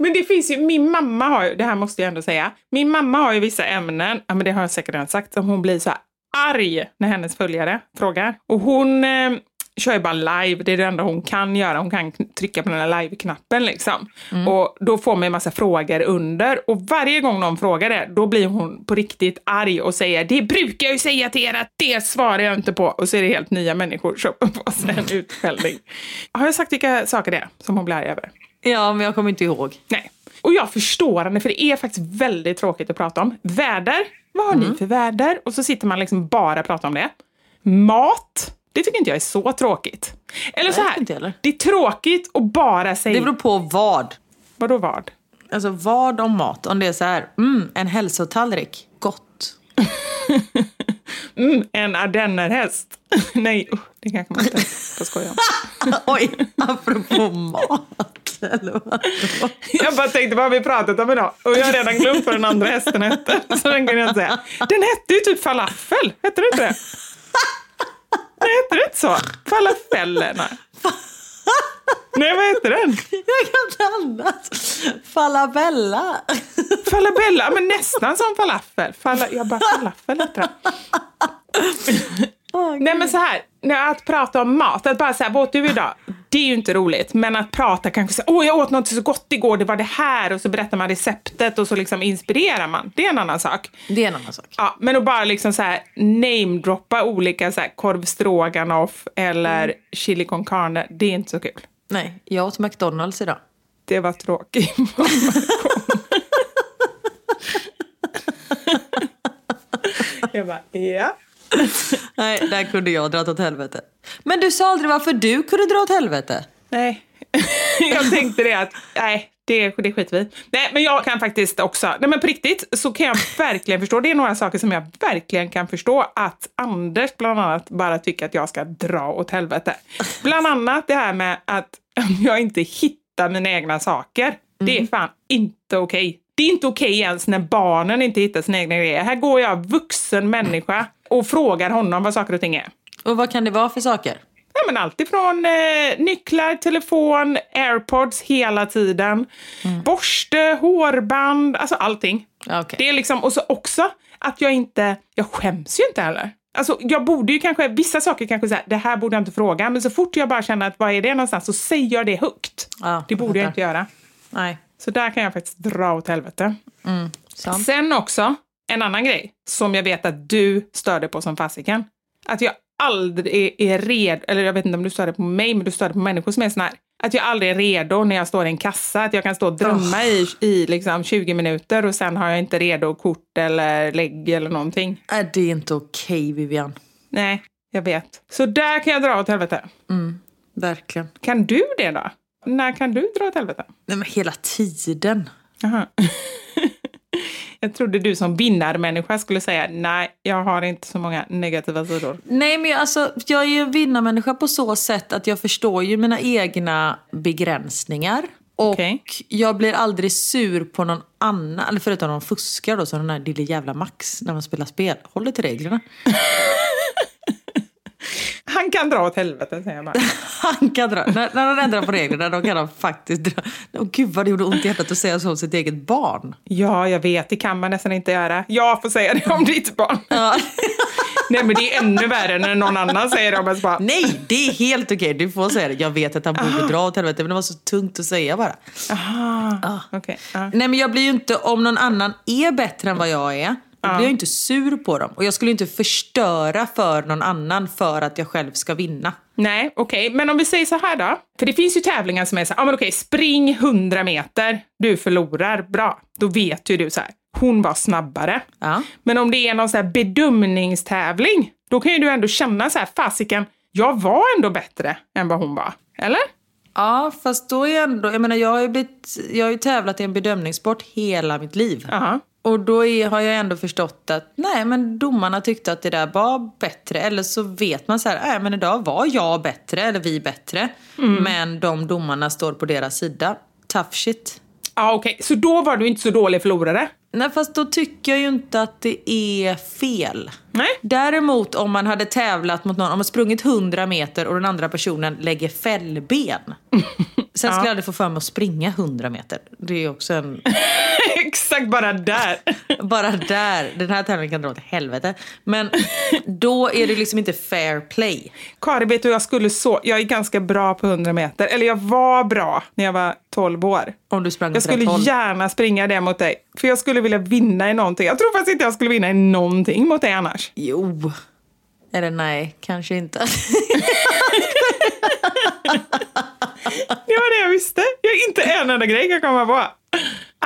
Men det finns ju, min mamma har ju, det här måste jag ändå säga, min mamma har ju vissa ämnen, ja men det har jag säkert redan sagt, som hon blir så arg när hennes följare frågar. Och hon eh, kör ju bara live, det är det enda hon kan göra, hon kan trycka på den här live-knappen liksom. Och då får man en massa frågor under och varje gång någon frågar det, då blir hon på riktigt arg och säger det brukar jag ju säga till er att det svarar jag inte på. Och så är det helt nya människor som får sig en utskällning. Har jag sagt vilka saker det är som hon blir arg över? Ja, men jag kommer inte ihåg. Nej. Och jag förstår henne, för det är faktiskt väldigt tråkigt att prata om. Väder, vad har ni för väder? Och så sitter man liksom bara och pratar om det. Mat, det tycker inte jag är så tråkigt. Eller så här, inte heller. det är tråkigt att bara säga... Det beror på vad. Vadå vad? Alltså vad om mat? Om det är så här, mm, en hälsotallrik, gott. Mm, en ardennerhäst. Nej, usch, det kanske man inte får skoja om. Oj, apropå mat. Eller vad? Jag bara tänkte, vad har vi pratat om idag? Och jag har redan glömt vad den andra hästen hette. Så den kan jag inte säga. Den hette ju typ falafel, hette det inte det? Nej, hette det inte så? Falafellerna. Nej, vad heter den? Jag kan inte annat. Falabella. Falabella, men nästan som falafel. Fala, jag bara, falafel heter den. Nej men så här, att prata om mat, att bara säga, vad åt du idag? Det är ju inte roligt. Men att prata kanske så åh jag åt något så gott igår, det var det här och så berättar man receptet och så liksom inspirerar man. Det är en annan sak. Det är en annan sak. Ja, men att bara liksom så här namedroppa olika så här korv stroganoff eller Mm. chili con carne, det är inte så kul. Nej, jag åt McDonalds idag. Det var tråkigt. jag bara, ja. Nej, där kunde jag dra åt helvete. Men du sa aldrig varför du kunde dra åt helvete. Nej, jag tänkte det att, nej, det, det skiter vi. Nej, men jag kan faktiskt också, nej men på riktigt så kan jag verkligen förstå, det är några saker som jag verkligen kan förstå att Anders bland annat bara tycker att jag ska dra åt helvete. Bland annat det här med att jag inte hittar mina egna saker. Det är fan inte okej. Det är inte okej ens när barnen inte hittar sina egna grejer. Här går jag, vuxen människa, och frågar honom vad saker och ting är. Och vad kan det vara för saker? Ja, men allt ifrån eh, nycklar, telefon, airpods hela tiden, borste, hårband, alltså allting. Okej. Det är liksom, och så också att jag inte, jag skäms ju inte heller. Alltså jag borde ju kanske, vissa saker kanske säga, det här borde jag inte fråga, men så fort jag bara känner att vad är det någonstans så säger jag det högt. Ja, det borde jag inte göra. Nej. Så där kan jag faktiskt dra åt helvete. Sant. Sen också, en annan grej som jag vet att du störde på som fasiken. Att jag aldrig är redo, eller jag vet inte om du störde på mig, men du störde på människor som är sån här. Att jag aldrig är redo när jag står i en kassa. Att jag kan stå och drömma i, i liksom 20 minuter och sen har jag inte redo kort eller lägg eller någonting. Äh, det är inte okej, Vivian. Nej, jag vet. Så där kan jag dra åt helvete. Verkligen. Kan du det då? När kan du dra åt helvete? Nej, men hela tiden. Jaha. Jag trodde du som vinnarmänniska skulle säga nej, jag har inte så många negativa sidor. Nej, men jag, alltså, jag är ju en vinnarmänniska på så sätt att jag förstår ju mina egna begränsningar. Och Okej. jag blir aldrig sur på någon annan, eller förutom om de fuskar då, som den där lille jävla Max när man spelar spel. Håll dig till reglerna. Han kan dra åt helvete, säger jag bara. Han kan dra. När, när han ändrar på reglerna då kan han faktiskt dra. Åh gud vad det gjorde ont i hjärtat att säga så om sitt eget barn. Ja, jag vet, det kan man nästan inte göra. Jag får säga det om ditt barn. Ja. Nej, men det är ännu värre när någon annan säger det om ens barn. Nej, det är helt okej. Du får säga det. Jag vet att han borde dra åt helvete men det var så tungt att säga bara. Aha, okej. ja. Nej men jag blir ju inte, om någon annan är bättre än vad jag är, då blir jag inte sur på dem. Och jag skulle inte förstöra för någon annan för att jag själv ska vinna. Nej, okej. Men om vi säger så här då. För det finns ju tävlingar som är så här, ja men okej, spring 100 meter, du förlorar, bra. Då vet ju du så här, hon var snabbare. Ja. Men om det är någon så här bedömningstävling, då kan ju du ändå känna så här, fasiken, jag var ändå bättre än vad hon var. Eller? Ja, fast då är jag ändå, jag menar jag har ju, blivit, jag har ju tävlat i en bedömningssport hela mitt liv. Aha. Och då är, har jag ändå förstått att nej men domarna tyckte att det där var bättre. Eller så vet man så här, nej men idag var jag bättre eller vi bättre. Men de domarna står på deras sida. Tough shit. Ja, okej. Så då var du inte så dålig förlorare? Nej fast då tycker jag ju inte att det är fel. Nej. Däremot om man hade tävlat mot någon, om man sprungit 100 meter och den andra personen lägger fällben. Sen skulle jag aldrig få för mig att springa 100 meter. Det är också en... Exakt, bara där. Bara där, den här tävlingen kan dra åt helvete. Men då är det liksom inte fair play. Kari, vet du, jag skulle så... Jag är ganska bra på 100 meter. Eller jag var bra när jag var 12 år. Om du sprang Jag skulle gärna springa det mot dig. För jag skulle vilja vinna i någonting. Jag tror faktiskt inte jag skulle vinna i någonting mot dig annars. Jo. Eller nej, kanske inte. Det var det jag visste. Jag är inte en enda grej kan jag komma på.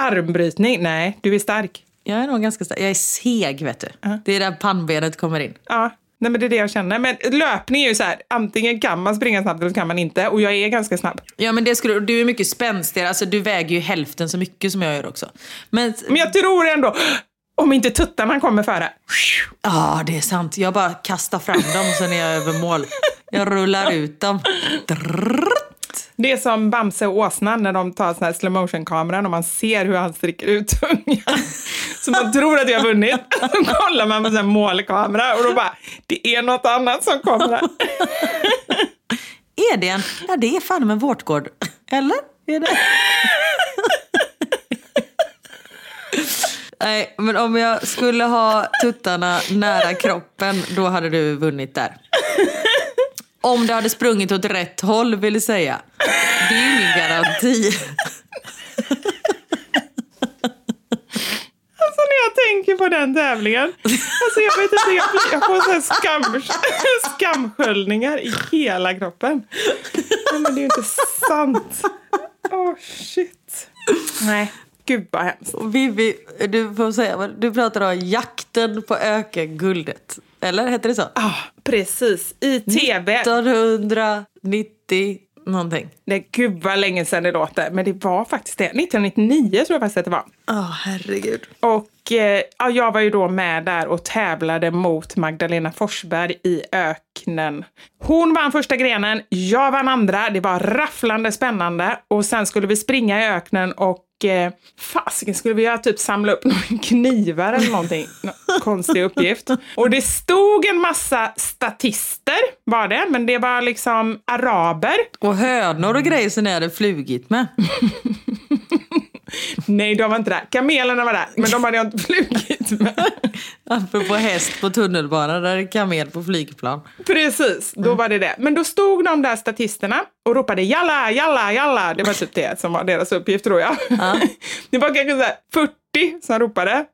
Armbrytning? Nej, du är stark. Jag är nog ganska stark. Jag är seg vet du. Det är där pannbenet kommer in. Ja, nej, men det är det jag känner. Men löpning är ju så här, antingen kan man springa snabbt eller så kan man inte. Och jag är ganska snabb. Ja men det skulle, du är mycket spänstigare, alltså du väger ju hälften så mycket som jag gör också. Men Men jag tror ändå, om inte tuttarna kommer före. Ja, det är sant. Jag bara kastar fram dem sen är jag över mål. Jag rullar ut dem. Drrrt. Det är som Bamse och åsnan när de tar sån här slow motion kameran och man ser hur han sträcker ut tungan. Så man tror att jag har vunnit. Så kollar man på sån här målkamera och då bara, det är något annat som kommer. här. Är det en? Ja, det är fan en vårtgård. Eller? Är det? Nej, men om jag skulle ha tuttarna nära kroppen, då hade du vunnit där. Om det hade sprungit åt rätt håll vill säga. Det är ingen garanti. Alltså när jag tänker på den tävlingen. Alltså jag vet inte, jag, jag får så här skam, skamsköljningar i hela kroppen. Nej, men det är ju inte sant. Åh oh, shit. Nej, gud vad hemskt. Vivi, du får säga, du pratar om jakten på ökenguldet. Eller hette det så? Ja, ah, precis. I tv. 1990 någonting. Nej, gud vad länge sedan det låter. Men det var faktiskt det. 1999 tror jag faktiskt att det var. Ja, oh, herregud. Och eh, ja, jag var ju då med där och tävlade mot Magdalena Forsberg i öknen. Hon vann första grenen, jag vann andra. Det var rafflande spännande. Och sen skulle vi springa i öknen och eh, fasiken skulle vi göra typ samla upp några knivar eller någonting. konstig uppgift. Och det stod en massa statister var det, men det var liksom araber. Och hönor och grejer som ni hade flugit med. Nej, de var inte där. Kamelerna var där, men de hade jag inte flugit med. Apropå häst på tunnelbanan, där är kamel på flygplan. Precis, då var det det. Men då stod de där statisterna och ropade jalla, jalla, jalla. Det var typ det som var deras uppgift tror jag. Ja. Det var kanske så 40 som ropade.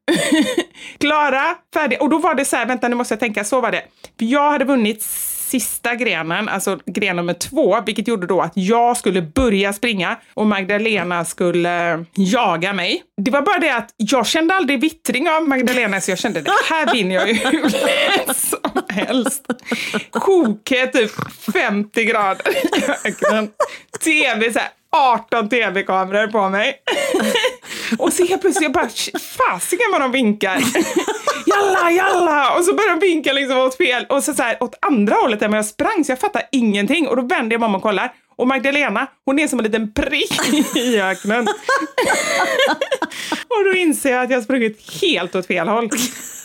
Klara, färdig. Och då var det så här, vänta nu måste jag tänka, så var det. För jag hade vunnit sista grenen, alltså gren nummer två, vilket gjorde då att jag skulle börja springa och Magdalena skulle jaga mig. Det var bara det att jag kände aldrig vittring av Magdalena så jag kände det här vinner jag ju hur lätt som helst. Kokhet typ 50 grader i öknen. TV så här 18 tv-kameror på mig. och så helt plötsligt, jag bara, fasiken vad de vinkar jalla, jalla! Och så börjar de vinka liksom åt fel, och så, så här, åt andra hållet där jag sprang, så jag fattar ingenting. Och då vänder jag mig om och kollar. Och Magdalena, hon är som en liten prick i öknen. och då inser jag att jag har sprungit helt åt fel håll.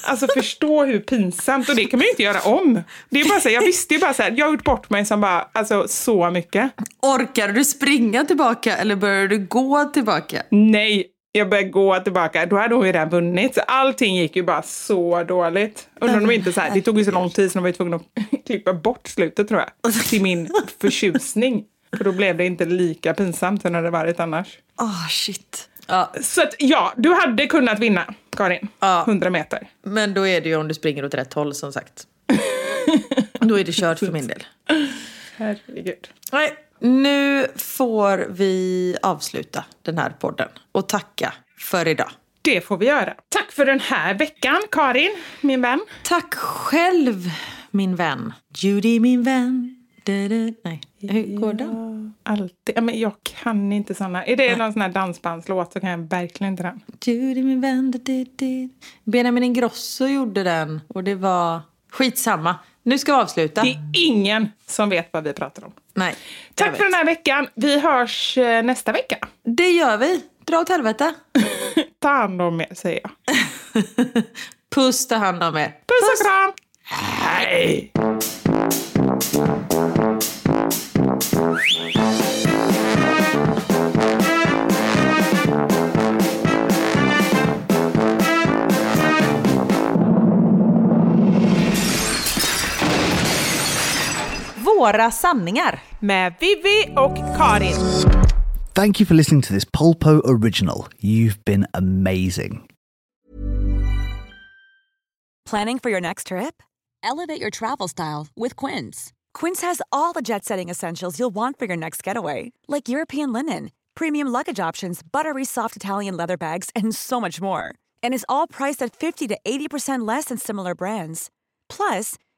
Alltså förstå hur pinsamt, och det kan man ju inte göra om. Det är bara så här, jag visste ju bara så här, jag har gjort bort mig som bara, alltså så mycket. Orkar du springa tillbaka eller börjar du gå tillbaka? Nej, jag började gå tillbaka, då hade hon ju redan vunnit. Så allting gick ju bara så dåligt. Undrar om de inte så här, det tog ju så lång tid så de var ju tvungna att klippa bort slutet tror jag. Till min förtjusning. För då blev det inte lika pinsamt som det hade varit annars. Åh, oh, shit. Ja. Så att, ja, du hade kunnat vinna, Karin. Ja. 100 meter. Men då är det ju om du springer åt rätt håll, som sagt. då är det kört för min del. Herregud. Nej, nu får vi avsluta den här podden och tacka för idag. Det får vi göra. Tack för den här veckan, Karin, min vän. Tack själv, min vän. Judy, min vän. Nej, hur går den? Alltid. men jag kan inte såna. Är det någon sån här dansbandslåt så kan jag verkligen inte den. Judy min vän. Benjamin Ingrosso gjorde den och det var skitsamma. Nu ska vi avsluta. Det är ingen som vet vad vi pratar om. Nej. Tack för den här veckan. Vi hörs eh, nästa vecka. Det gör vi. Dra åt helvete. ta hand om er, säger jag. Puss, ta hand om er. Puss och kram. Hej! Våra sanningar. Med Vivi och Karin. Thank you for listening to this Polpo original. You've been amazing. Planning for your next trip? Elevate your travel style with Quince. Quince has all the jet setting essentials you'll want for your next getaway, like European linen, premium luggage options, buttery soft Italian leather bags, and so much more. And is all priced at 50 to 80% less than similar brands. Plus,